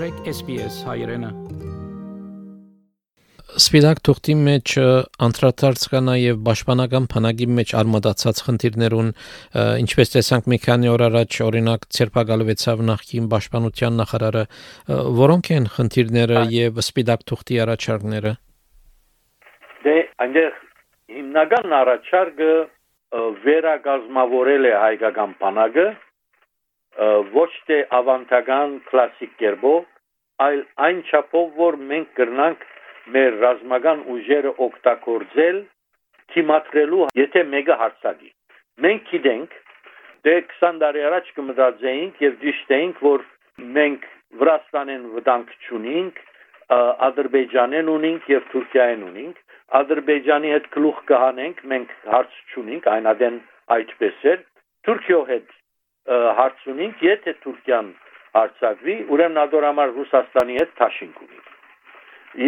մտրեք SPS հայրենը։ Սպիտակ թուղթի մեջ անդրադարձ կա նաև պաշտպանական բանակի մեջ արմատացած խնդիրներուն ինչպես տեսանք մի քանի օր առաջ օրինակ ցերպակալվեցավ նախկին պաշտպանության նախարարը որոնք են խնդիրները եւ սպիտակ թուղթի առաջարկները Դե այնտեղ հիմնական առաջարկը վերագազմավորել է հայկական բանակը ոչ թե ավանդական կլասիկ կերպով, այլ այն չափով, որ մենք կրնանք մեր ռազմական ուժերը օգտագործել թիմատրելու, եթե մեկը հարցակի։ Մենք գիտենք, դե 20 տարի առաջ կմտածեինք եւ դիշտեինք, որ մենք Վրաստանեն վտանգ չունենք, Ադրբեջանեն ունենք եւ Թուրքիային ունենք, Ադրբեջանի հետ գլուխ կհանենք, մենք հարց չունենք, այնադեն այդպես էր։ Թուրքիո հետ հարց ունենք, եթե Թուրքիան հարցակվի, ուրեմն ադոր համար Ռուսաստանի հետ թաշինք ունի։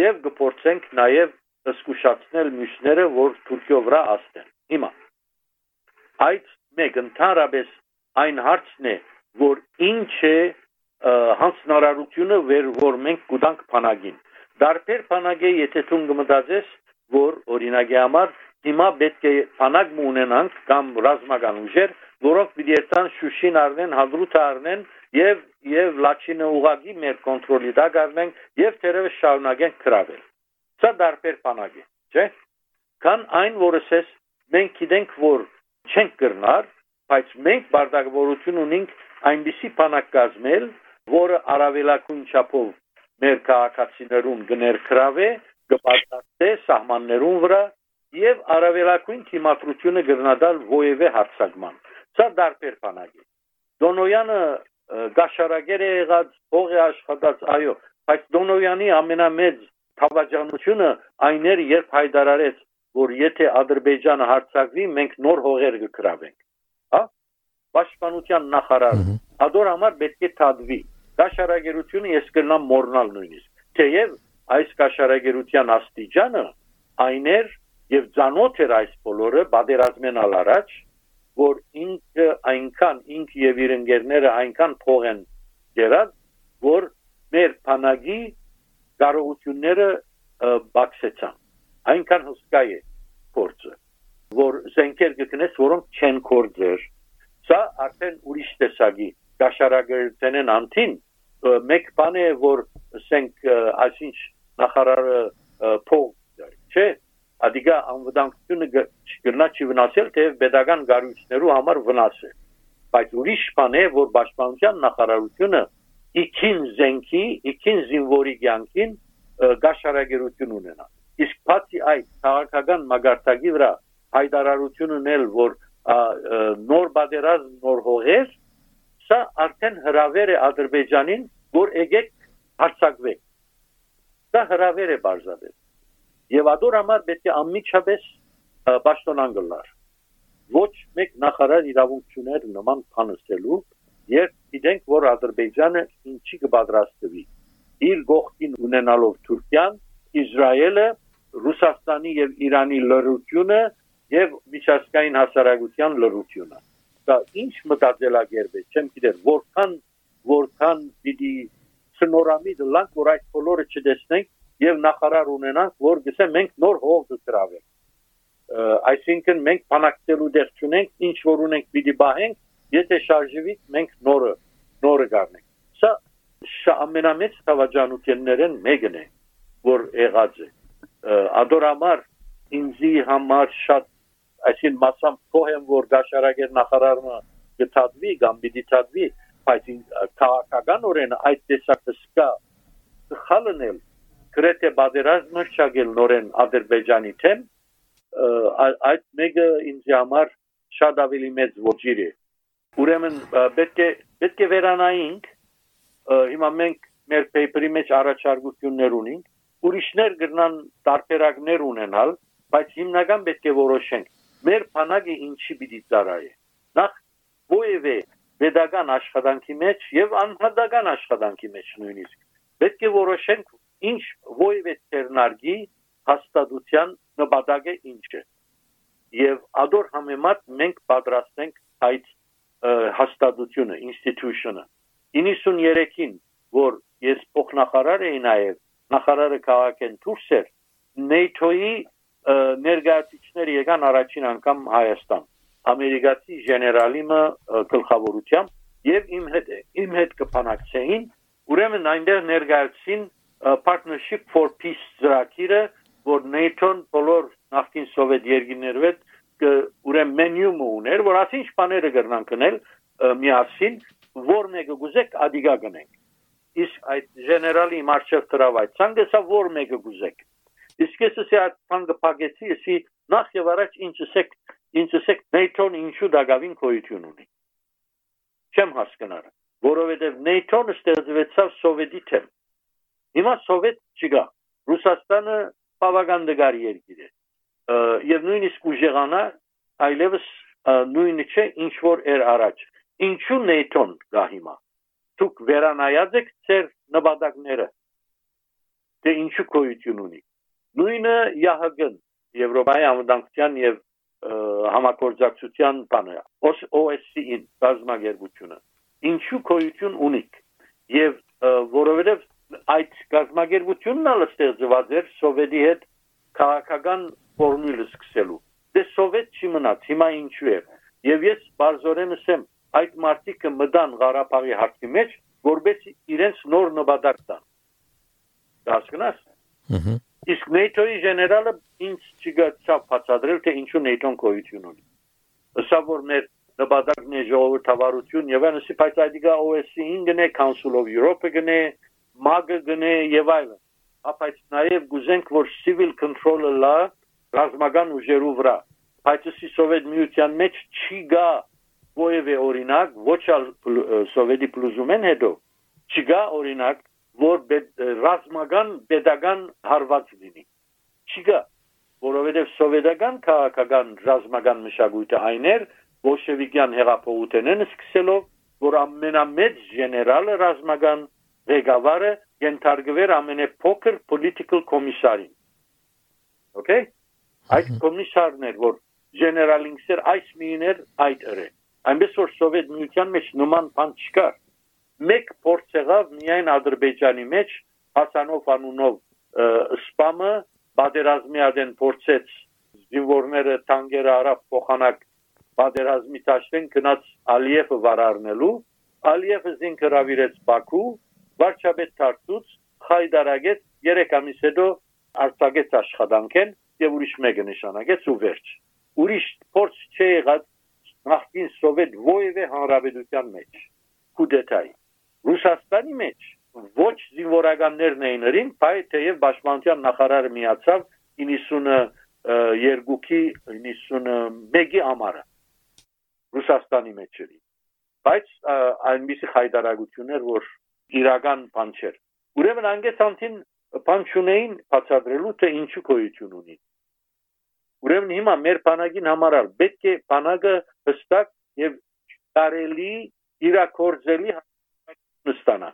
Եվ գործենք նաև զսկուշացնել մյուսները, որ Թուրքիո վրա աստեն։ Հիմա այդ մեկ ընդհանրապես այն հարցն է, որ ինչ է հանցնարարությունը, վեր որ մենք կուտանք փանագին։ Դարբեր փանագե, եթե ցուն կմտածես, որ օրինակի համար հիմա պետք է փանակ ունենանք կամ ռազմական ուժեր, որոնք պիտի երթան Շուշին առնեն, Հադրութը առնեն եւ եւ Լաչինը ուղագի մեր կոնտրոլի տակ առնենք եւ թերևս շարունակենք կրավել։ Սա դարբեր բանակ է, չէ՞։ Կան այն, որը ասես մենք գիտենք, որ չենք կրնար, բայց մենք բարդագորություն ունենք այնպիսի բանակ կազմել, որը արավելակուն չափով մեր քաղաքացիներուն գներկրավե, կպարտացե սահմաններուն վրա եւ արավելակույն թիմատրությունը գրնադալ ովևէ հարցակման Սա դարբեր բանակ է։ Դոնոյանը գաշարագեր է եղած, հող է աշխատած, այո, բայց Դոնոյանի ամենամեծ թավաճանությունը այն էր, երբ հայտարարեց, որ եթե Ադրբեջանը հարցակվի, մենք նոր հողեր կգրավենք, հա? Պաշտպանության նախարարը Ադոր համար պետք է թադվի։ Գաշարագերությունը ես կնամ մորնալ նույնիսկ։ Թեև այս գաշարագերության աստիճանը այն էր եւ ցանոթ էր այս բոլորը բادرազմենալ առաջ որ ինքը այնքան ինք եւ իր ընկերները այնքան փող են գերած, որ մեր փանագի կարողությունները բացեցան։ Այնքան հսկա է փորձը, որ զենքեր գտնես, որոնք չեն կորձեր։ Սա արդեն ուրիշ տեսակի գաշարագերտենեն անտին մեկ բան է որ ասենք այսինչ նախարարը փող չէ Ադիգա անվտանգությունը գտնա չի վնասել, թեև pedagogan գարուցներու համար վնաս է։ Բայց ուրիշ բան է, որ Պաշտպանության նախարարությունը իքին զենքի, իքին զինվորի ցանկին գաշարագերություն ունենա։ Իսկ բացի այդ քաղաքական մագարտակի վրա հայտարարություն ունել, որ նոր բادرազմ, նոր հողեր, սա արդեն հրավեր է Ադրբեջանին, որ եկեք հարցակվեք։ Սա հրավեր է բարձրացնել Եվ ադոր համար պետք է անմիջապես պաշտոնան գլար։ Ոչ մեկ նախարար իրավունք չուներ նման փանստելու, երբ գիտենք, որ Ադրբեջանը ինչի կպատրաստվի։ Իր գողքին ունենալով Թուրքիան, Իսրայելը, Ռուսաստանի եւ Իրանի լրությունը եւ միջազգային հասարակության լրությունը։ Դա ինչ մտածելակերպ է, չեմ գիտեր, որքան որքան պիտի սնորամիտ լանք, որ այդ բոլորը չտեսնենք եւ նախարար ունենանք, որ գսե մենք նոր հող դրավենք։ Այսինքն մենք բանակցելու դեր չունենք, ինչ որ ունենք պիտի բահենք, եթե շարժվի մենք նորը նորը գարնենք։ Սա ամենամեծ հավաջանություններն մեկն է, որ եղած է։ Ադորամար ինձի համար շատ այսին մասամ փոխեմ որ գաշարագեր նախարարը գտածվի կամ պիտի տածվի բայց քաղաքական օրենը այդ տեսակը սկա խալնել գրեթե բادرազմ մշակել նորեն ադրբեջանի թեմ այդ մեګه ինձ համար շատ ավելի մեծ ոչիր է ուրեմն պետք է պետք է վերանայինք հիմա մենք մեր paper-ի մեջ առաջարկություններ ունենք ուրիշներ գրնան տարբերակներ ունենալ բայց հիմնական պետք է որոշենք մեր փանագը ինչի պիտի ծառայի նախ ովևէ pedagogan աշխատանքի մեջ եւ անհատական աշխատանքի մեջ նույնիսկ պետք է որոշենք ինչ ովևէ տերնարգի հաստատության նպատակը ինչ է եւ ադոր համեմատ մենք պատրաստենք այդ հաստատությունը institution-ը 93-ին որ ես փոխնախարար էի նաև նախարարը քաղաքեն դուրս էր NATO-ի ներգաղթիչները եկան առաջին անգամ Հայաստան ամերիկացի գեներալիմը գլխավորությամբ եւ իմ հետ իմ հետ կփանակցեին ուրեմն այնտեղ ներգաղթին partnership for peace ծրագիրը որ NATO-ն բոլոր նախկին սովետ երկրներով հետ ուրեմն մենյու ուներ որ ասինչ բաները կգնան կնել միասին որ մեկը գուզեք ադիգա գնենք իսկ այդ գեներալի մարշալ տրավայ ցանկեսա որ մեկը գուզեք իսկ ես ասի այդ ցանկը փակեցի եսի նախ եւ առաջ ինչսեք ինչսեք NATO-ն ինչու դակավին կոյություն ունի չեմ հասկանալ որովհետեւ NATO-ն ստեղծվեցավ սովետի թեմ հիմա սովետ չկա ռուսաստանը բավական դգար երկիր է եւ նույնիսկ ուժեղանա այլևս նույնը չէ ինչ որ էր առաջ ինչու NATO-ն գա հիմա դուք վերանայած եք ծեր նպատակները դե ինչու կոյություն ունի նույնը ՀՀԳ-ն Եվրոպայի անվտանգության եւ համագործակցության բանը OSCE-ին բազմագերբությունը ինչու կոյություն ունիք եւ որովհետեւ այդ գազագերբությունն ալ ստեղծված էր սովետի հետ քաղաքական ֆորմուլը սկսելու դե սովետ չի մնաց հիմա ինչու է եւ ես բարձորեն ասեմ այդ մարտիկը մտան Ղարաբաղի հարցի մեջ, որբես իրենց նոր նպատակ տան։ Հասկանաս։ Ահա։ Իսկ NATO-ի գեներալը ինձ չգացավ բացատրել, թե ինչու NATO-ն գոյություն ունի։ Ըստ որ մեր նպատակն է ժողովրդավարություն եւ այնսի բայց այդիկա OSCE-ին գնե, Council of Europe-ը գնե, MAG-ը գնե եւ այլն։ Ապա նաեւ գուզենք որ civil control-ը լա ռազմական ուժերու վրա։ Բայց սովետ միության մեջ չի գա որևէ օրինակ ոչ ալ սովետի փլուզումեն հետո չկա օրինակ որ ռազմական pedagogan հարված լինի չկա որովհետև սովետական քաղաքական ռազմական մշակույթը այն էր բոլշևիկյան հեղափոխությունն սկսելով որ ամենամեծ գեներալը ռազմական ղեկավարը ենթարկվեր ամենափոքր political commissar-ին։ Okay։ Այդ կոմիսարն էր, որ գեներալ ինքսեր այս միներ այդ էր։ Այնպես որ Սովետ միության մեջ նման բան չկար։ Մեկ փորձ եղավ միայն Ադրբեջանի մեջ Հասանով անունով սպամը բادرազմի ադեն փորձեց զինվորները տանգերը արավ փոխանակ բادرազմի տաշվեն գնաց Ալիևը վարարնելու Ալիևը զինքը հավիրեց Բաքու վարչապետ Թարթուց խայդարագեց 3 ամիս հետո արտագեց աշխատանքեն եւ ուրիշ մեկը նշանակեց ու վերջ ուրիշ փորձ չի եղած նախկին սովետ ովևէ հանրապետության մեջ կուդետայի Ռուսաստանի մեջ ոչ զինվորականներն էին հրին, բայց թեև պաշտպանության նախարարը միացավ 92-ի 91-ի ամառը Ռուսաստանի մեջ էր բայց այնպիսի հայտարարություններ որ իրական բան չէր ուրեմն անգեսանտին բան չունեին բացատրելու թե ինչու գոյություն ունի Ուրեմն հիմա մեր բանակին համարալ պետք է բանակը հստակ եւ կարելի իրակորձելի նստանա։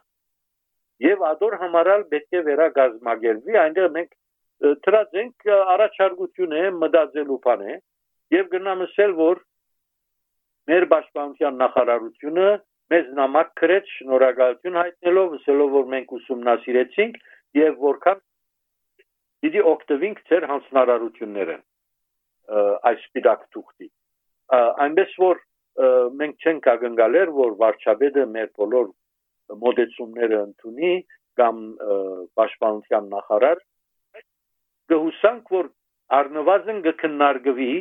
Եվ ադոր համարալ պետք է վերագազմագերվի, այնտեղ մենք տրածենք առաջարկություն է մտածելու բան է եւ գնամ ասել որ մեր պաշտպանության նախարարությունը մեզ նամակ գրեց շնորհակալություն հայտնելով ասելով որ մենք ուսումնասիրեցինք եւ որքան դիտի օգտվենք ձեր հանձնարարությունները այս սպիտակ թուղթի այնպես որ մենք չենք ակնկալեր որ վարչապետը մեր բոլոր մոդեցումները ընդունի կամ պաշտպանության նախարար գհուսանք որ առնվազն կքննարկվի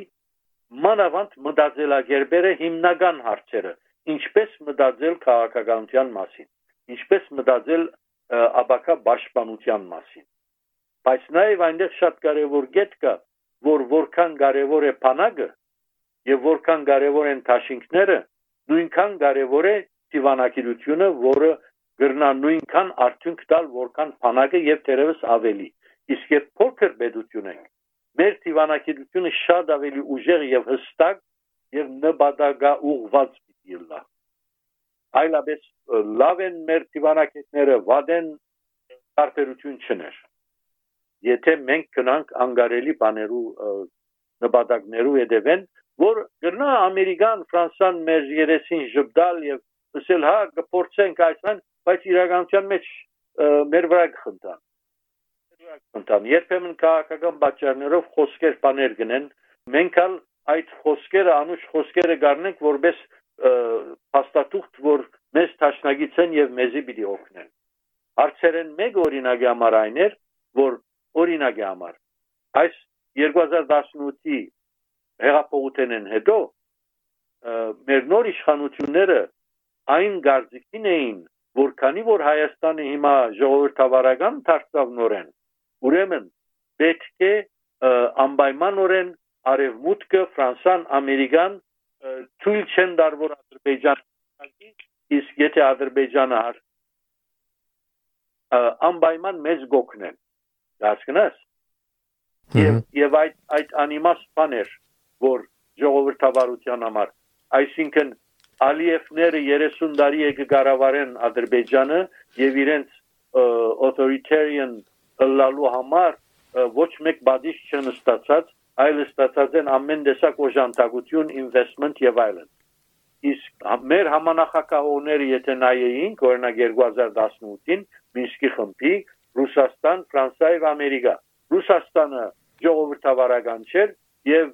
մանավանդ մտածելակերպերը հիմնական հարցերը ինչպես մտածել քաղաքականության մասին ինչպես մտածել աբակա պաշտպանության մասին բայց նաև այնտեղ շատ կարևոր կետ կա որ որքան կարևոր է բանակը եւ որքան կարևոր են դաշինքները, նույնքան կարևոր է դիվանագիտությունը, որը գրնա նույնքան արդյունք տալ, որքան բանակը եւ դերևս ավելի։ Իսկ երբ փոքր պետություն ենք, մեր դիվանագիտությունը շատ ավելի ուժեղ եւ հստակ եւ նպատակա ուղված լա։ Այլապես լավ են մեր դիվանագետները, վադեն տարբերություն չներ եթե մենք գնանք անգարելի բաներու նպատակներու հետևեն, որ գրնա ամերիկան, ֆրանսան մեր երեսին ժպտալ եւ ասել հա կփորձենք այսան, բայց իրականության մեջ մեր վրա կխնդան խնդան երբեմն քաղաքական պատճառներով խոսքեր բաներ գնեն մենք ալ այդ խոսքերը անուշ խոսքերը գառնենք որպես հաստատուղթ որ մեզ տաշնագից են եւ մեզի պիտի օգնեն հարցերեն մեկ օրինակի համար այն էր որ օրինակի համար այս 2018-ի հեղափոխությունեն հետո մեր նոր իշխանությունները այն գարձիկին էին որ քանի որ Հայաստանը հիմա ժողովրդավարական դարձավ նորեն ուրեմն պետք է անպայմանորեն արևմուտքը ֆրանսան ամերիկան թույլ չեն դար որ ադրբեջան իսկ եթե ադրբեջանը անպայման մեզ գոքնեն դասկնաս եւ եւ այդ այդ անիմաստ բաներ որ ժողովրդավարության համար այսինքն Ալիևները 30 տարի է կգարավարեն Ադրբեջանը եւ իրենց authoritarian լալու համար ոչ մեկ բադիշ չեն ստացած, այլ ստացած են ամեն տեսակ օժանդակություն, investment եւ այլն։ Իսկ մեր համանախակահողները եթե նայեինք, օրինակ 2018-ին Մինսկի խմբի Ռուսաստան, Ֆրանսիա եւ Ամերիկա։ Ռուսաստանը ժողովրդավարական չէր եւ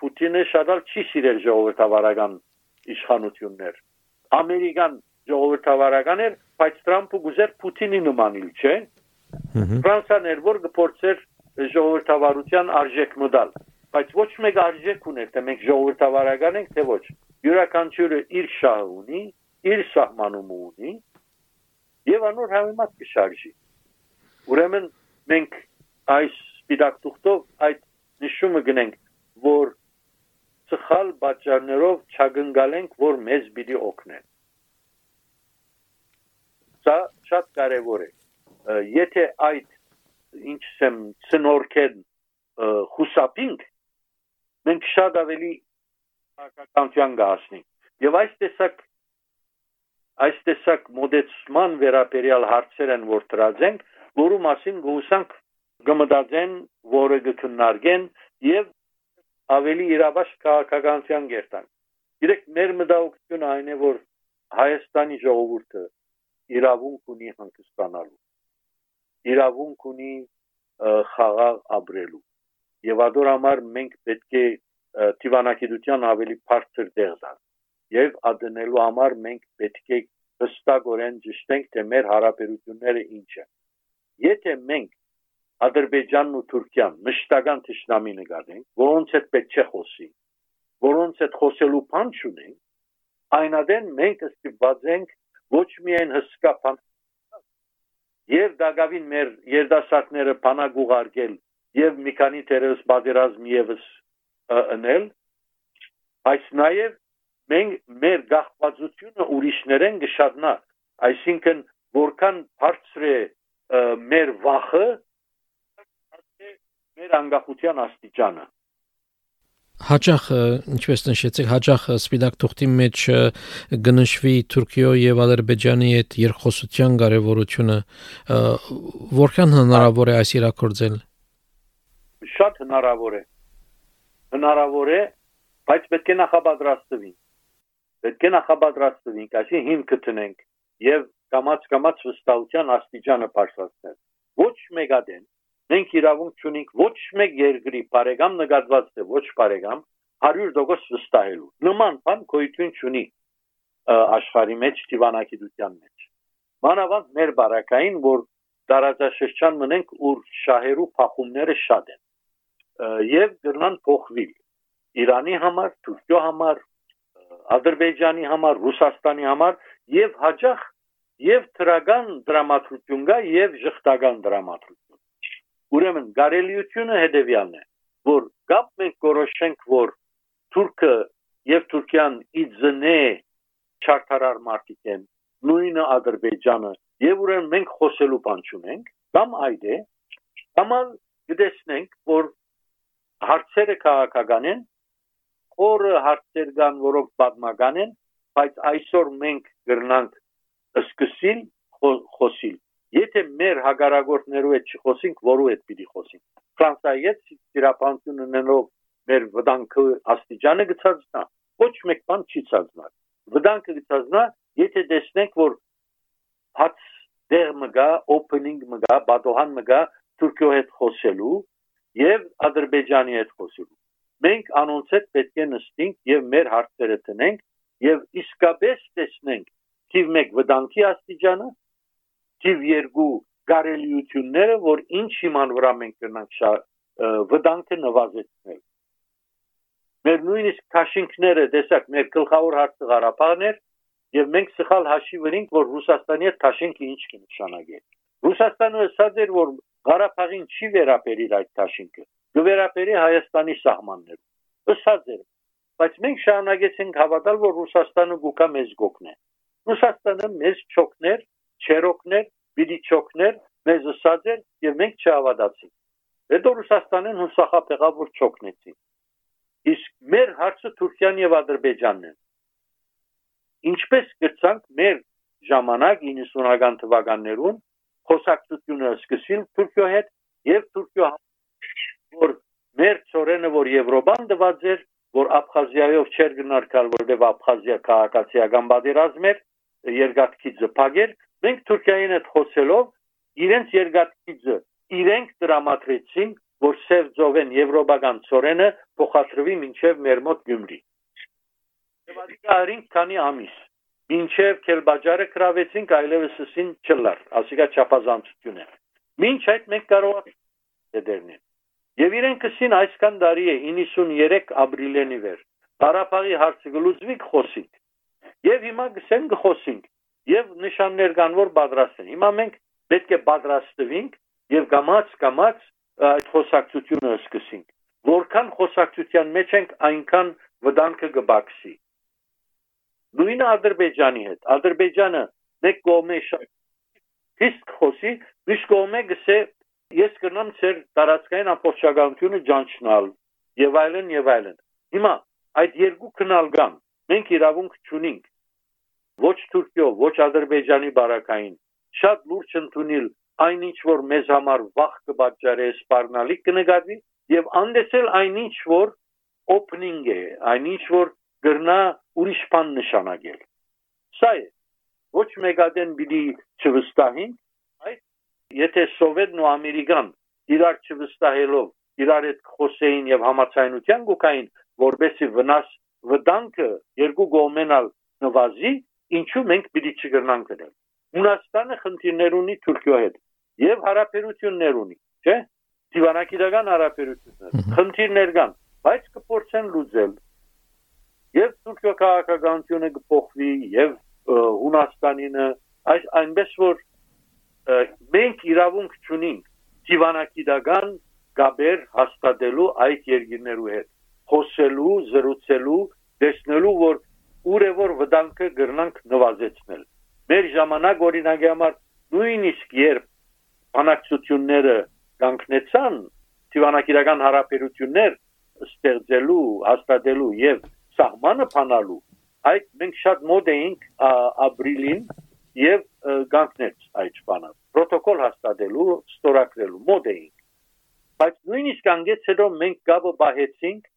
Պուտինը շատ չի սիրել ժողովրդավարական իշխանություններ։ Ամերիկան ժողովրդավարական էր, բայց Թրամփը գուզեր Պուտինի նմանիլ, չէ՞։ Ֆրանսիան էր որ գործեր ժողովրդավարության արժեք մոդալ բայց ոչ մեկ արժեք ուներ թե մենք ժողովրդավարական ենք թե ոչ յուրաքանչյուրը իր շահը ունի իր սահմանումը ունի եւ անոր համեմատ կշարժի ուրեմն մենք այս սպիտակ թուղթով այդ նշումը գնենք որ սխալ պատճառներով չագնգալենք որ մեզ պիտի օգնեն սա շատ կարևոր է եթե այդ ինչ ասեմ ցնորքեն խուսափինք մենք շատ ավելի հակականության գահսնենք եւ այս տեսակ այս տեսակ մոդեցման վերաբերյալ հարցեր են որ դրածենք որու մասին գուսանք գմդածեն որը գտնարգեն եւ ավելի իրավաշ քաղաքականության գերտան Իրեք մեր մտահոգությունը այն է որ Հայաստանի ժողովուրդը իրավունք ունի հանգստանալու իրավունք ունի խաղաղ ապրելու եւ ադոր համար մենք պետք է դիվանագիտության ավելի բարձր դեր տալ եւ ադնելու համար մենք պետք է հստակորեն ճշտենք թե մեր հարաբերությունները ինչ են եթե մենք Ադրբեջանն ու Թուրքիան մշտական ճշնամի նկատենք որոնց հետ պետք չէ խոսի որոնց հետ խոսելու բան չունենք այնադեն մենք ստիպված ենք ոչ միայն հսկա բան եւ Դագավին մեր երդասարքները բանակ ուղարկել եւ մի քանի դերս բادرազմ եւս ընել այս նաեւ մենք մեր գաղպացությունը ուրիշներեն գշարնա այսինքն որքան բարձր է մեր վախը մեր անկախության աստիճանը հաճախ ինչպես նշեցիք հաճախ սպիտակ թուղթի մեջ գնշվի Թուրքիո եւ Ադրբեջանի հետ երկխոսության կարեւորությունը որքան հնարավոր է այս իրակորձել շատ հնարավոր է հնարավոր է բայց պետք է նախապատրաստվի պետք է նախապատրաստվի այսինքն հիմքը տնենք եւ կամած կամած վստահության աստիճանը բարձրացնել ոչ մեգադեն մենք իրավունք չունենք ոչ մեկ երկրի բարեկամ նկատված է ոչ բարեկամ 100% վստահելու նման բան գոյություն չունի աշխարհի մեջ դիվանագիտության մեջ մանավանդ մեր բարակային որ տարածաշրջան մնենք ուր շահերու փախումները շատ են եւ գրնան փոխվի Իրանի համար, Թուրքիո համար, Ադրբեջանի համար, Ռուսաստանի համար եւ հաջող եւ թրագան դրամատրություն կա եւ ժխտական դրամատրություն Ուրեմն գարելիությունը հետեւյալն է, որ կապ մենք կորոշենք, որ Թուրքը եւ Թուրքիան իձնե չարթարար մարդիկ են, նույնը Ադրբեջանը, եւ ուրեմն մենք խոսելու բան չունենք, կամ այդ է, կամ գտեսնենք, որ հարցերը քաղաքական են, օրը հարցեր կան, որոնք պատմական են, բայց այսօր մենք գրնանք սկսիլ խոսիլ Եթե մեր հագարագործներու հետ չխոսենք, որու հետ պիտի խոսենք։ Ֆրանսիայի հետ սիրապանություն ունենով մեր վտանգը աստիճանը գծածնա, ոչ մեկ բան չի ցածնա։ Վտանգը գծածնա, եթե տեսնենք, որ հաց դեղ մգա opening մգա բադոհան մգա Թուրքիո հետ խոսելու եւ Ադրբեջանի հետ խոսելու մենք անոնց հետ պետք է նստենք եւ մեր հարցերը տնենք եւ իսկապես տեսնենք թիվ 1 վտանգի աստիճանը թիվ 2 գարելիությունները որ ինչ իման վրա մենք կնանք վտանգը նվազեցնել մեր նույնիսկ քաշինքները տեսակ մեր գլխավոր հարցը Ղարաբաղն էր եւ մենք սխալ հաշիվ ունենք որ Ռուսաստանի հետ քաշինքը ինչ կնշանակի Ռուսաստանը ասած էր որ Ղարաբաղին չի վերապերիլ այդ քաշինքը գվերապերի Հայաստանի սահմաններում ասած էր բայց մենք շարունակեցինք հավատալ որ Ռուսաստանը գուկա մեզ գոքնե Ռուսաստանը մեզ չոքներ չերոքներ, բիդիչոքներ մեզ ուսաձեն եւ մենք չհավատացինք։ Հետո Ռուսաստանեն հուսախապեղավոր չոքնեցին։ Իսկ մեր հարցը Թուրքիան եւ Ադրբեջանն են։ Ինչպես գցանք մեր ժամանակ 90-ական թվականներուն խոսակցությունը սկսին Թուրքիո հետ եւ Թուրքիո որ մեր ծորենը որ Եվրոպան դված էր որ Աբխազիայով չեր գնարկալ, որովհետև Աբխազիա քաղաքացիական բادرազմ էր, երկաթքի ձփագեր, մենք Թուրքիային հետ խոսելով իրենց երկաթքիծը իրենք դրամատրեցին որ սև ծովեն եվրոպական ծորենը փոխադրվի մինչև մեր մոտ Գյումրի։ Եվ ադիկարին քանի ամիս մինչև Քելբաջարը կրավեցինք այլևս սին չլար, ասիկա չափազանցություն է։ Մինչ այդ մենք կարող դերնեն։ Եվ իրեն կսին այսքան տարի է 93 ապրիլենի վեր։ Ղարաբաղի հարցը գլուծվի խոսենք։ Եվ հիմա գսեն գխոսենք եւ նշաններ կան որ պատրաստ են։ Հիմա մենք պետք է պատրաստվենք եւ կամած կամած այդ խոսակցությունը սկսենք որքան խոսակցության մեջ ենք այնքան վտանգը կբացի նույնը ադրբեջանի հետ ադրբեջանը մեկ կողմե իսկ խոսի միշտ կողմե գսե ես կնամ ծեր տարածքային ամբողջականությունը ճանչնալ եւ այլն եւ այլն հիմա այդ երկու քնալ կան մենք իրավունք չունենք ոչ Թուրքիո ոչ Ադրբեջանի բարակային շատ լուրջ ընդունել այնինչ որ մեզ համար վախ կբաճարի սպառնալի կնկատվի եւ անդեսել այնինչ որ opening է այնինչ որ գրնա ուրիշ բան նշանակել սա է ոչ մեգադեն բիդի չվստահին այ եթե սովետն ու ամերիկան իրար չվստահելով իրար հետ խոսեին եւ համացայնության գուկային որբեսի վնաս վտանգը երկու կողմենալ նվազի ինչու մենք պիտի չգրնանք դնել Հունաստանը խնդիրներ ունի Թուրքիո հետ եւ հարաբերություններ ունի, չէ՞։ Դիվանագիտական հարաբերություններ, խնդիրներ կան, բայց կփորձեն լուծել։ Եվ Թուրքիո քաղաքականությունը կփոխվի եւ Հունաստանինը այս այնպես որ մենք իրավունք չունենք դիվանագիտական գաբեր հաստատելու այդ երկիրներու հետ խոսելու, զրուցելու, տեսնելու որ ուր է որ վտանգը գրնանք նվազեցնել մեր ժամանակ օրինակի համար նույնիսկ երբ բանակցությունները կանգնեցան դիվանագիտական հարաբերություններ ստեղծելու, հաստատելու եւ սահմանը փանալու այդ մենք շատ մոդ էինք ապրիլին եւ կանգնեց այդ բանը պրոտոկոլ հաստատելու, ստորագրելու մոդ էինք բայց նույնիսկ անգեց հետո մենք գաբը բահեցինք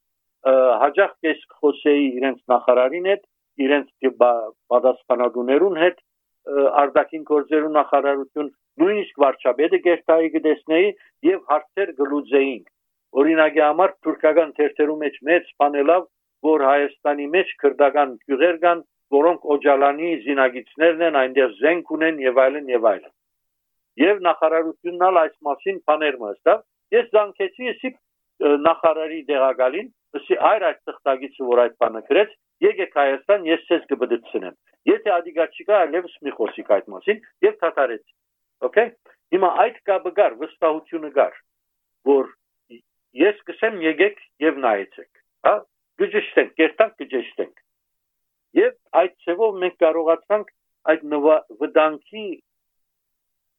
հաջող կես խոսեի իրենց նախարարին հետ իրենց պատասխանատուներուն հետ արտաքին գործերու նախարարություն նույնիսկ վարչապետը գերտայի կտեսնեի եւ հարցեր գլուծեինք օրինակի համար թուրքական թերթերու մեջ մեծ բանելավ որ Հայաստանի մեջ քրդական գյուղեր կան որոնք օջալանի զինագիցներն են այնտեղ զենք ունեն եւ այլն եւ այլն եւ նախարարությունն ալ այս մասին բաներ մստավ ես զանգեցի եսի նախարարի դեղակալին ըսի այր այդ թղթագիծը որ այդ բանը գրեց եկեք Հայաստան ես ցես կբդցնեմ եթե ադիգա չկա այլևս մի խոսիկ այդ մասին եւ թաթարեցի Okay։ Հիմա այդ կապը գար, վստահությունը գար, որ ես կսեմ եկեք եւ նայեցեք, հա, գժշտենք, կերտանք գժշտենք։ Եվ այդ ծևով մենք կարողացանք այդ վտանգի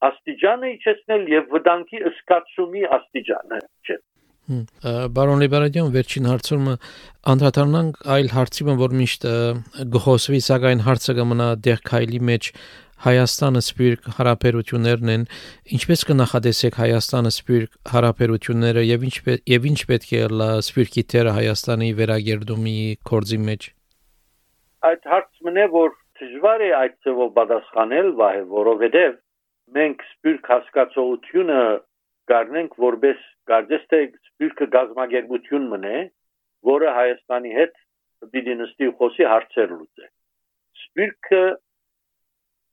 աստիճանը իջեցնել եւ վտանգի ըսկացումի աստիճանը չէ։ Բարոն Լիբերադյան վերջին հարցումը անդրադառնանք այլ հարցի, որ միշտ գխոսվի, սակայն հարցը կմնա դեր քայլի մեջ. Հայաստանը սպիրկ հարաբերություններն են, ինչպես կնախադեսեք Հայաստանը սպիրկ հարաբերությունները եւ ինչ եւ ինչ պետք է լա սպիրկի թերը Հայաստանի վերագերդումի կորձի մեջ։ Այդ հարցն է որ դժվար է այդ ծավալ պատասխանել, վայ, որովհետեւ մենք սպիրկ հասկացողությունը գարնենք որպես գարձես թե սպիրկը գազագերբություն մնե, որը Հայաստանի հետ պիտի նստի խոսի հարցեր լուծե։ Սպիրկը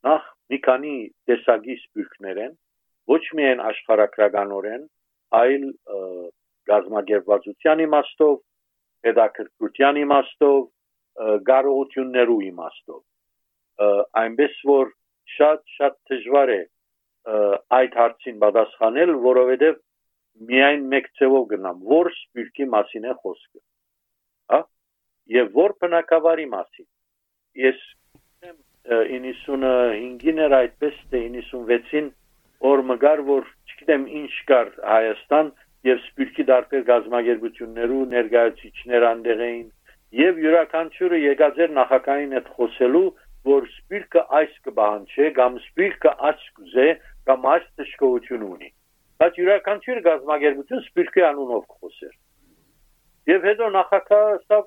նախ մի քանի տեսակի սպիրկներ են, ոչ միայն աշխարհակրականորեն, այլ գազագերբվածության իմաստով, հետաքրքրության իմաստով, կարողություններու իմաստով այնպես որ շատ շատ դժվար է այդ հարցին պատասխանել, որովհետև միայն մեկ ձևով գնամ, որ սպիրկի մասին է խոսքը։ Հա? Եվ որ բնակավարի մասին։ Ես 95-ին էր այդպես թե 96-ին օր մգար որ չգիտեմ ինչ կար Հայաստան եւ սպիրկի դարբեր գազագերբություններու ներկայացիչներ անդեղ էին եւ յուրաքանչյուրը եկած էր նախակային հետ խոսելու որ սպիրկը այս կբանչե կամ սպիրկը աչ կուզե կամ այս տշկողություն ունի բայց յուրաքանչյուր գազագերբություն սպիրկի անունով խոսեր եւ հետո նախակայը սա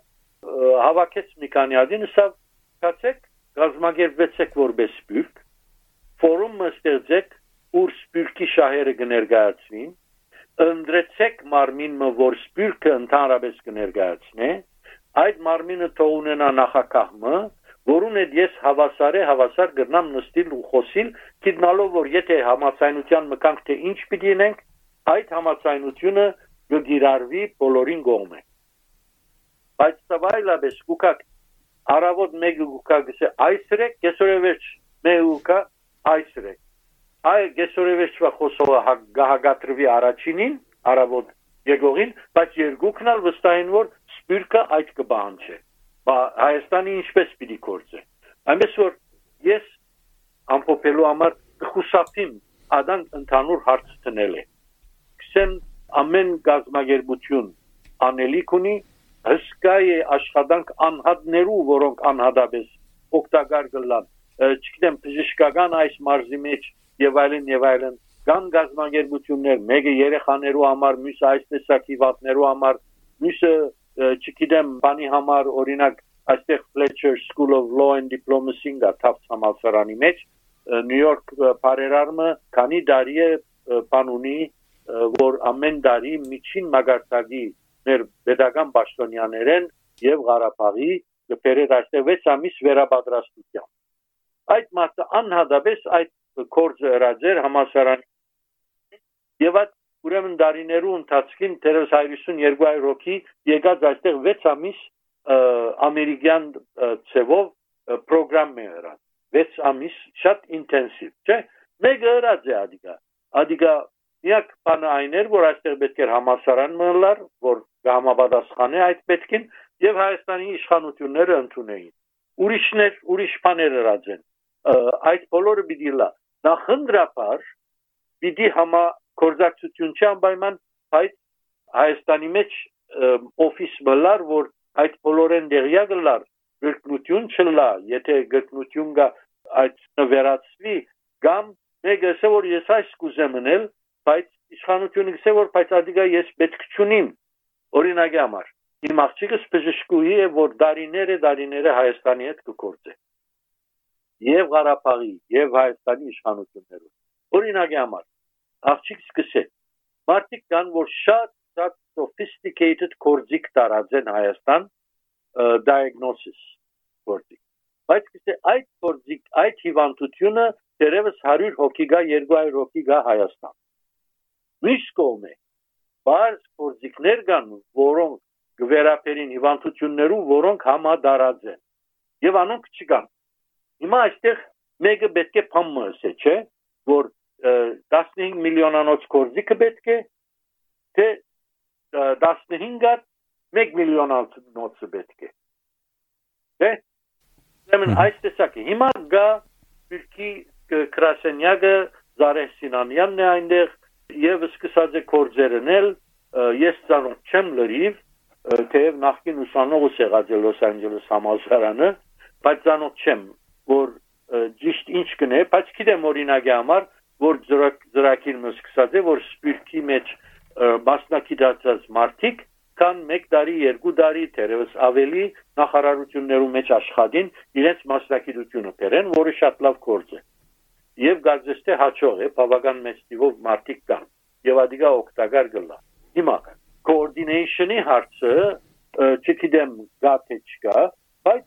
հավաքեց մի քանի adin սա կացեք գազագերբեցեք որպես սպիրկ ֆորումը ստեղծեք ուր սպիրկի շահերը կներկայացվին ընդրեցեք մարմինը որ սպիրկը ընդհանրապես կներկայացնե այդ մարմինը թող ունենա նախակահմը որուն հետ ես հավասար է հավասար գրնամ նստիլ ու խոսիլ գիտնալով որ եթե համացայնության մկանք թե ինչ պիտի ունենք այդ համացայնությունը գիրարվի բոլորին կողմը բայց սավայլաբես կուկակ արավոտ մեկը կուկա գսե այսրեք կեսօրե վերջ մեկը այսրեք այ գեսորևեչվա խոսողը գահագատրվի առաջինին արավոտ եկողին բայց երկուքն ալ վստահեն որ սպիրկը այդ կբանջե բա հայաստանի ինչպես պիտի կործե այնպես որ ես ամփոփելու համար կխուսափիմ ադան ընդհանուր հարց տնել է քսեն ամեն գազագերբություն անելիք ունի հսկա է աշխատանք անհատներու որոնք անհատապես օգտակար կլան չգիտեմ բժշկական այս մարզի մեջ եւ այլն եւ այլն կան գազագերբություններ մեկը երեխաներու համար մյուսը այս տեսակի վատներու համար մյուսը չգիտեմ բանի համար օրինակ այստեղ Fletcher School of Law and Diplomacy-ն կա Tufts համալսարանի մեջ Նյու Յորք բարերարմը քանի տարի է բանունի որ ամեն տարի միջին մագարտագի մեր pedagogan պաշտոնյաներ են եւ Ղարաբաղի դեպերեր այստեղ 6 ամիս վերաբադրաստության այդ մասը անհադաբես այդ կորձը հրաձեր համասարան եւ այդ ուրեմն դարիներու ընթացքին դերս 52 ռոքի եկած այստեղ 6 ամիս ամերիկյան ծևով պրոգրամ հրած 6 ամիս շատ ինտենսիվ չէ մեկը հրած է ադիգա ադիգա միակ բանը այն էր որ այստեղ պետք էր համասարան մնալ որ համապատասխանի այդ պետքին եւ Հայաստանի իշխանությունները ընդունեին ուրիշներ ուրիշ բաներ հրած են այդ բոլորը պիտի լա նախնդրապար պիտի համա կորզակցություն չանպայման այդ Հայաստանի մեջ օֆիս մլար որ այդ բոլորեն դեղյա գլար գրկնություն չլա եթե գրկնություն գա այդ վերացվի կամ ասե որ ես այս կուզեմ մնել բայց իշխանությունը գսե որ բայց ադիգա ես պետք չունիմ օրինակի համար իմ աղջիկս բժշկուհի է որ դարիները դարիները Հայաստանի հետ կկործե եւ Ղարաբաղի եւ Հայաստանի իշխանություններով օրինակի համար աղջիկ սկսե մարդիկ կան որ շատ շատ sophisticated կորձիկ տարածեն Հայաստան diagnosis կորձիկ բայց կսե այդ կորձիկ այդ հիվանդությունը դերևս 100 հոգի գա 200 հոգի գա Հայաստան միշտ կողմ է բարձ կորձիկներ կան որոնք գվերապերին հիվանդություններու որոնք համադարած են եւ անոնք չկան Հիմա այստեղ մեկը պետք է փամը ասե, չէ, որ 15 միլիոնանոց կորզիկը պետք է, թե 15-ը 1 միլիոնանոցը պետք է։ Դե, ուրեմն այս տեսակը հիմա գա Թուրքի Կրասենյակը Զարեհ Սինանյանն է այնտեղ եւ սկսած է կորձերնել ես ցանոթ չեմ լրիվ թեև նախկին ուսանողս եղած է Լոս Անջելես համալսարանը բայց ցանոթ չեմ որ ճիշտ ինչ կնե, բայց գիտեմ օրինակի համար, որ ծրակիրը սկսած է, որ սպիրկի մեջ մասնակցած մարդիկ կան 1 տարի, 2 տարի, թերևս ավելի նախարարություններու մեջ աշխատին իրենց մասնակցությունը բերեն, որը շատ լավ գործ է։ եւ գազեստե հաճող է բավական մեծ տիվով մարտիկ կան եւ ադիգա օկտագար գլա հիմա coordination-ի հարցը չգիտեմ գաթե չկա բայց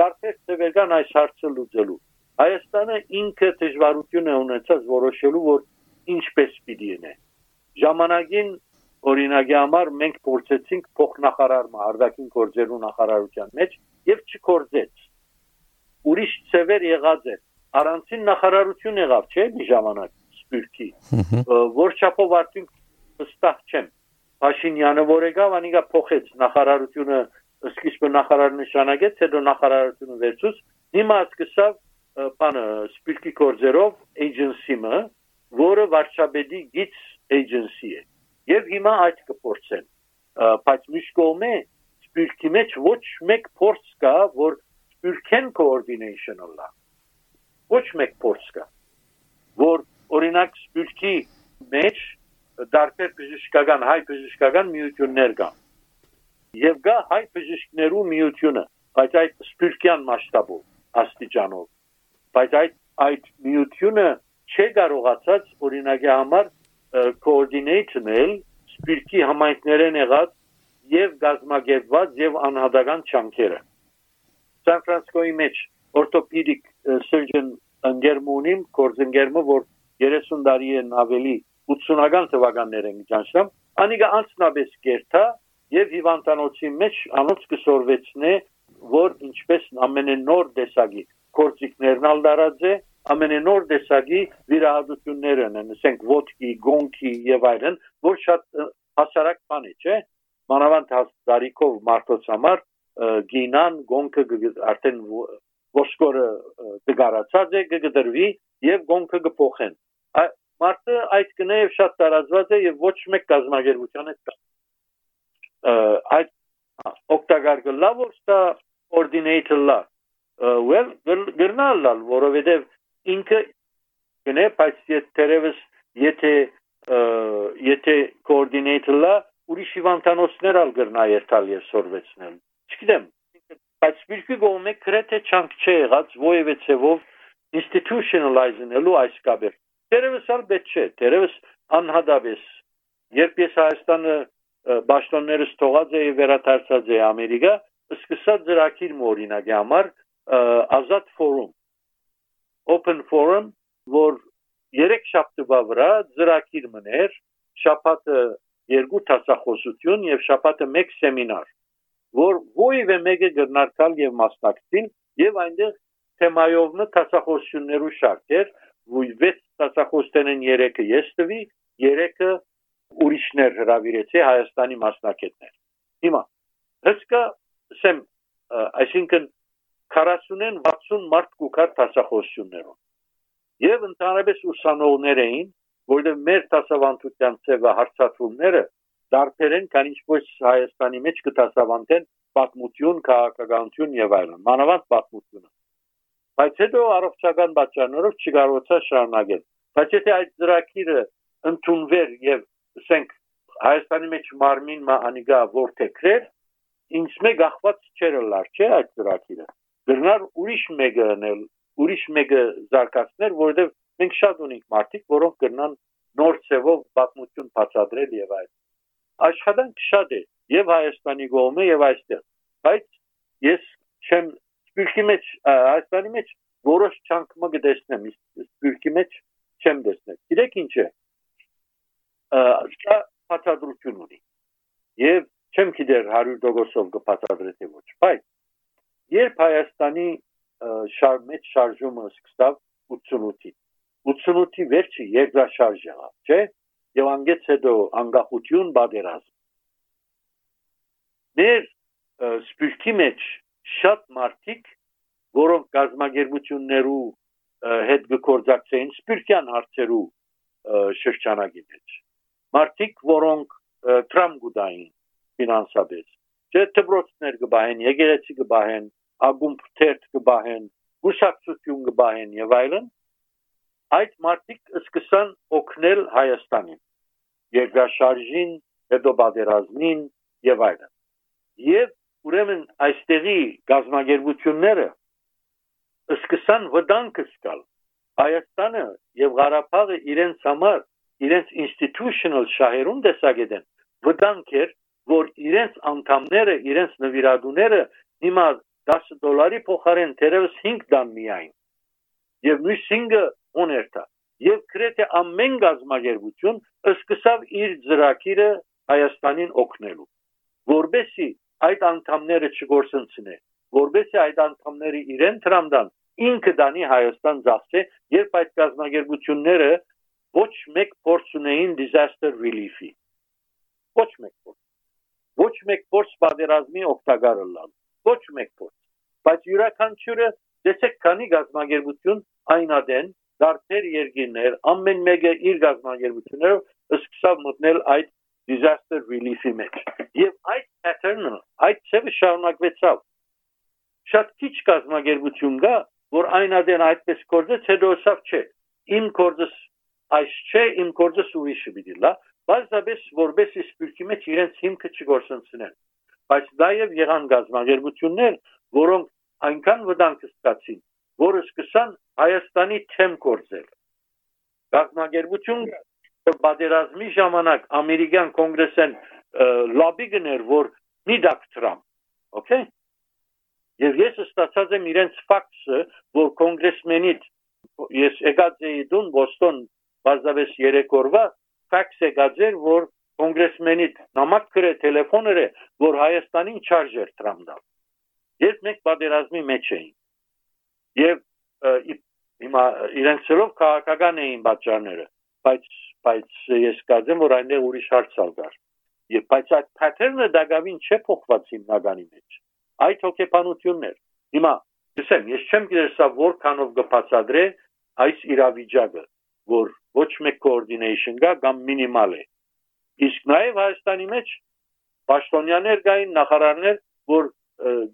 դարձել ծևերգան այս հարցը լուծելու Հայաստանը ինքը դժվարություն է ունեցած որոշելու որ ինչպես պիտի ինե ժամանակին օրինակի համար մենք փորձեցինք փոխնախարարը արդակին գործերու նախարարության մեջ եւ չկործեց ուրիշ ծևեր եղած է առանցին նախարարություն եղավ չէ՞ մի ժամանակ սպյուրքի որ չափով արդյունք վստահ չեմ Փաշինյանը որ եկավ անիգա փոխեց նախարարությունը սկիզբը նախարար նշանակեց հետո նախարարությունը վերցուց հիմա սկսավ բանը սպյուրքի գործերով agency-ը որը վարչապետի գից agency է եւ հիմա այդ կփորձեն բայց միշտ կողմէ սպյուրքի մեջ ոչ մեկ փորձ կա որ սպյուրքեն coordination-ը լա ոչ մեկ փորձ կա որ օրինակ սպյուրքի մեջ դարբեր բժշկական հայ բժշկական միություններ կան եւ գա հայ բժիշկներու միությունը բայց այդ սպյուրքյան մասշտաբով աստիճանով բայց այդ այդ միությունը չի կարողացած օրինակի համար կոորդինեյթնել սպիրտի համայնքներեն եղած եւ գազագերված եւ անհատական չանքերը Սան Ֆրանսիսկոյի մեջ օրթոպեդիկ surgeon ընկերմունիմ կորզընկերմը որ 30 տարի են ավելի 80-ական թվականներ են ճանչնամ անիգա անցնաբես կերտա եւ հիվանդանոցի մեջ անոց կսորվեցնե որ ինչպես ամենենոր դեսագի կորցիկներն ալ դարած է ամենենոր տեսակի վիրահատություններ են, ասենք ոդկի, գոնքի եւ այլն, որ շատ հասարակ բան է, չէ՞։ Մանավանդ հասարիկով մարդոց համար գինան, գոնքը արդեն ոսկորը դգարացած է, կգդրվի եւ գոնքը կփոխեն։ Մարդը այդ կնե եւ շատ տարածված է եւ ոչ մեկ կազմակերպության հետ կա։ Այդ օկտագար գլավ որ ստա coordinator լա well գրնալ որովհետեւ ինքը գնե բայց երբերևս եթե եթե կոորդինատորը ուրիշ հիվանդանոցներ ալ գրնա երթալ եւ սորվեցնել չգիտեմ բայց սպիրկի գոմե քրեթե չանք չէ եղած ովևէ ցևով institutionalize-նելու այս կապը դերևս ալ բետ չէ դերևս անհադավես երբ ես հայաստանը պաշտոններս թողած էի վերադարձած էի ամերիկա սկսած ծրագիր մորինակի համար ազատ ֆորում open forum, որ երեք շաբթվա վրա ծրագիր մներ, շաբաթը երկու տասախոսություն եւ շաբաթը մեկ սեմինար, որ ովևէ մեկը գտնարկալ եւ մասնակցին եւ այնտեղ թեմայովնը տասախոսություններու շարք էր, որ 6 տասախոսներն 3-ը ես տվի, 3-ը ուրիշներ հravirեցի Հայաստանի մասնակիցներ։ Հիմա հսկա սեմ այսինքն 40-ին 60 մարդ կուքար տասախոսություններով։ Եվ ընդհանրապես ուսանողներ էին, որտեղ մեր տասավանդության ծևը հարցածումները դարբերեն, քան ինչպես Հայաստանի մեջ կտասավանդեն պատմություն, քաղաքականություն եւ այլն, մանավանդ պատմությունը։ Բայց հետո առողջական պատճառներով չկարողացա շարունակել։ Բայց եթե այդ ծրագիրը ընդունվեր եւ ասենք Հայաստանի մեջ մարմին մա անիգա որթեքրեր, ինչ մեկ ախված չեր լար, չէ՞ այդ ծրագիրը գրնար ուրիշ մեկը անել, ուրիշ մեկը զարգացնել, որովհետև մենք շատ ունենք մարդիկ, որոնք կրնան նոր ցևով պատմություն բացատրել եւ այլ։ Աշխատանք շատ է եւ Հայաստանի կողմը եւ այստեղ։ Բայց ես չեմ սպյուրքի մեջ Հայաստանի մեջ որոշ չանկմը կտեսնեմ, սպյուրքի մեջ չեմ տեսնել։ Գիտեք ինչ է։ Դա բացատրություն ունի։ Եվ չեմ գիտեր 100%-ով կբացատրի թե ոչ, բայց Երբ Հայաստանի շար մեծ շարժումը սկսավ 88-ին, 88-ի վերջը երկրաշարժ եղավ, չէ՞։ Եվ անգեց հետո անկախություն բادرազմ։ Մեր սպիրտի մեջ շատ մարդիկ, որոնք գազագերբություններու հետ գործակցային սպիրտյան հարցերու շրջանագի մեջ։ Մարդիկ, որոնք տրամգուդային ֆինանսապես Չէ դպրոցներ կբահեն, եկեղեցի կբահեն, ագումբ թերթ կբահեն, գուսակցություն կբահեն եւ այլն, այդ մարդիկ սկսան օգնել Հայաստանին, երկրաշարժին, հետո բادرազմին եւ այլն։ Եվ ուրեմն այստեղի գազམ་ագերությունները սկսան վտանգ կսկալ Հայաստանը եւ Ղարաբաղը իրենց համար իրենց institutional շահերում դեսագետեն վտանգ էր որ իրենց անդամները իրենց նվիրատուները հիմա 10 դոլարի փոխարեն թերևս 5 դան միայն եւ մյուս 5-ը օներտա եւ գրեթե ամեն գազམ་ագերբություն սկսավ իր ծրագիրը Հայաստանին օգնելու որբեսի այդ անդամները չգործընծնեն որբեսի այդ անդամները իրեն տրամդան ինքը դանի Հայաստան ծախսե, երբ այդ գազագերբությունները ոչ մեկ փորձ ունեին disaster relief-ի։ Ոչ մեկ փորձ։ Ոչ մեկ փորձ պատերազմի օգտակարը լալ։ Ոչ մեկ փորձ։ Բայց յուրաքանչյուրը դեսեք քանի գազագերբություն այնադեն դարձեր երկիներ, ամեն մեկը իր գազագերբություններով սկսավ մտնել այդ disaster relief-ի մեջ։ Եվ այդ pattern-ը, այդ ծավը շարունակվեցավ։ Շատ քիչ գազագերբություն կա, որ այնադեն այդպես կորձեց, հետո ասավ չէ, իմ կորձս այս չէ, իմ կորձս ուրիշը պիտի լա, Բարձրապես որպես իսպիրկի մեջ իրենց հիմքը չգործընցնեն։ Բայց դա եւ եղան գազམ་երգություններ, որոնք այնքան վտանգ ստացին, որը սկսան Հայաստանի թեմ կործել։ Գազམ་երգությունը հա։ բادرազմի ժամանակ ամերիկյան կոնգրեսեն լոբի գներ, որ մի դակտրամ, օքեյ։ Եվ ես ստացած եմ իրենց ֆաքսը, որ կոնգրեսմենից ես եկած էի դուն Բոստոն բարձրապես 3 օրվա ֆաքս եկած էր, որ կոնգրեսմենից նամակ գրե տելեֆոները, որ Հայաստանին չարժեր տրամդալ։ Ես մենք պատերազմի մեջ էինք։ Եվ հիմա իրենցելով քաղաքական էին պատճառները, բայց բայց ես կարծեմ որ այնտեղ ուրիշ հարց ալգար։ Եվ բայց այդ pattern-ը դակավին չէ փոխված հիմնականի մեջ այդ հոգեբանություններ։ Հիմա լսեմ, ես չեմ գիտեր սա որքանով կբացատրե այս իրավիճակը, որ ոչ մեկ coordination կա կամ մինիմալ է։ Իսկ նաև Հայաստանի մեջ պաշտոնյաներ կային, նախարարներ, որ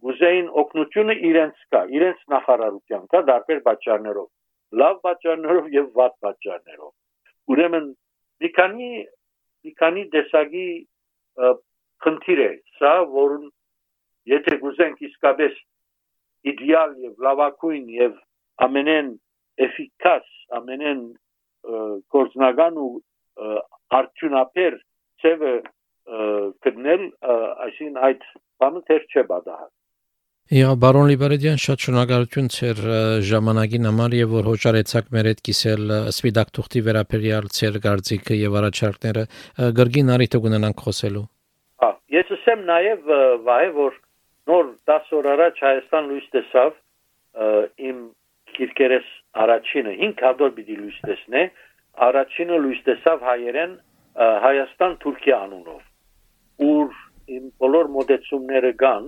գուզեին օգնությունը իրենց կա, իրենց նախարարության կա դարբեր պատճառներով, լավ պատճառներով եւ վատ պատճառներով։ Ուրեմն մի քանի մի քանի դեսագի խնդիր է սա, որն եթե գուզենք իսկապես իդեալ եւ լավակույն եւ ամենեն էֆիկաս, ամենեն կորձնական ու արդյունաբեր ծևը գտնել, այսին այդ բանը թեր չէ բադահար։ Ja, բարոն Լիբերեդյան, շատ շնորհակալություն ձեր ժամանակին համար եւ որ հոճարեցաք մեր հետ կիսել սպիդակ թուղթի վերաբերյալ ձեր գարձիկը եւ առաջարկները գրգին արիթ կունենանք խոսելու։ Հա, ես ասեմ նաեւ վայ որ նոր 10 օր առաջ Հայաստան լույս տեսավ իմ քիրկերես առաջինը 500 պիտի լույս տեսնե առաջինը լույս տեսավ հայերեն Հայաստան Թուրքիա անունով ուր իմ բոլոր մոդեցումները կան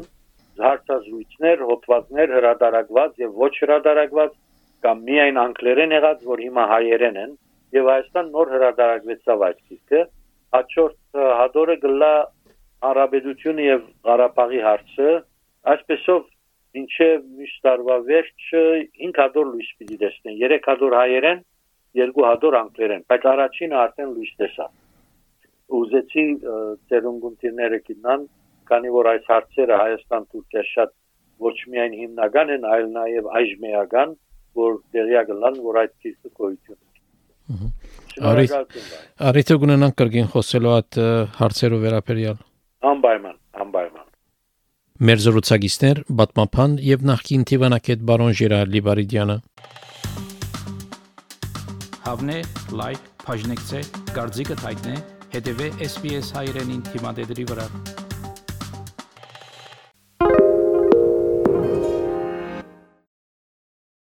հարցազրույցներ, հոդվածներ հրադարակված եւ ոչ հրադարակված կամ միայն անգլերեն եղած, որ հիմա հայերեն են եւ Հայաստան նոր հրադարակվեցավ այդ քիրքը հաջորդ հադորը գլա հարաբերությունը եւ Ղարաբաղի հարցը այսպեսով ինչև միշտ տարվա վերջը 5 հատոր լույս պիտի տեսնեն 3 հատոր հայերեն 2 հատոր անգլերեն բայց առաջինը արդեն լույս տեսա ուզեցի ծերունգունտիրները գտնան քանի որ այս հարցերը Հայաստան Թուրքիա շատ ոչ միայն հիմնական են այլ նաև այժմեական որ դերյակ լան որ այդ քիստը գոյություն Արիթ Արիթը գունենանք կրգին խոսելու այդ հարցերով վերաբերյալ Անպայման, անպայման։ Մեր զրուցակիցներ Բատմապան եւ նախկին Տիվանակետ բարոն Ժիրար Լիբարիդյանը։ Հավնե լայք, բաժնեկցե, դարձիկը թայտնե, հետեւե SPS հայրենին թիմադեդի վրա։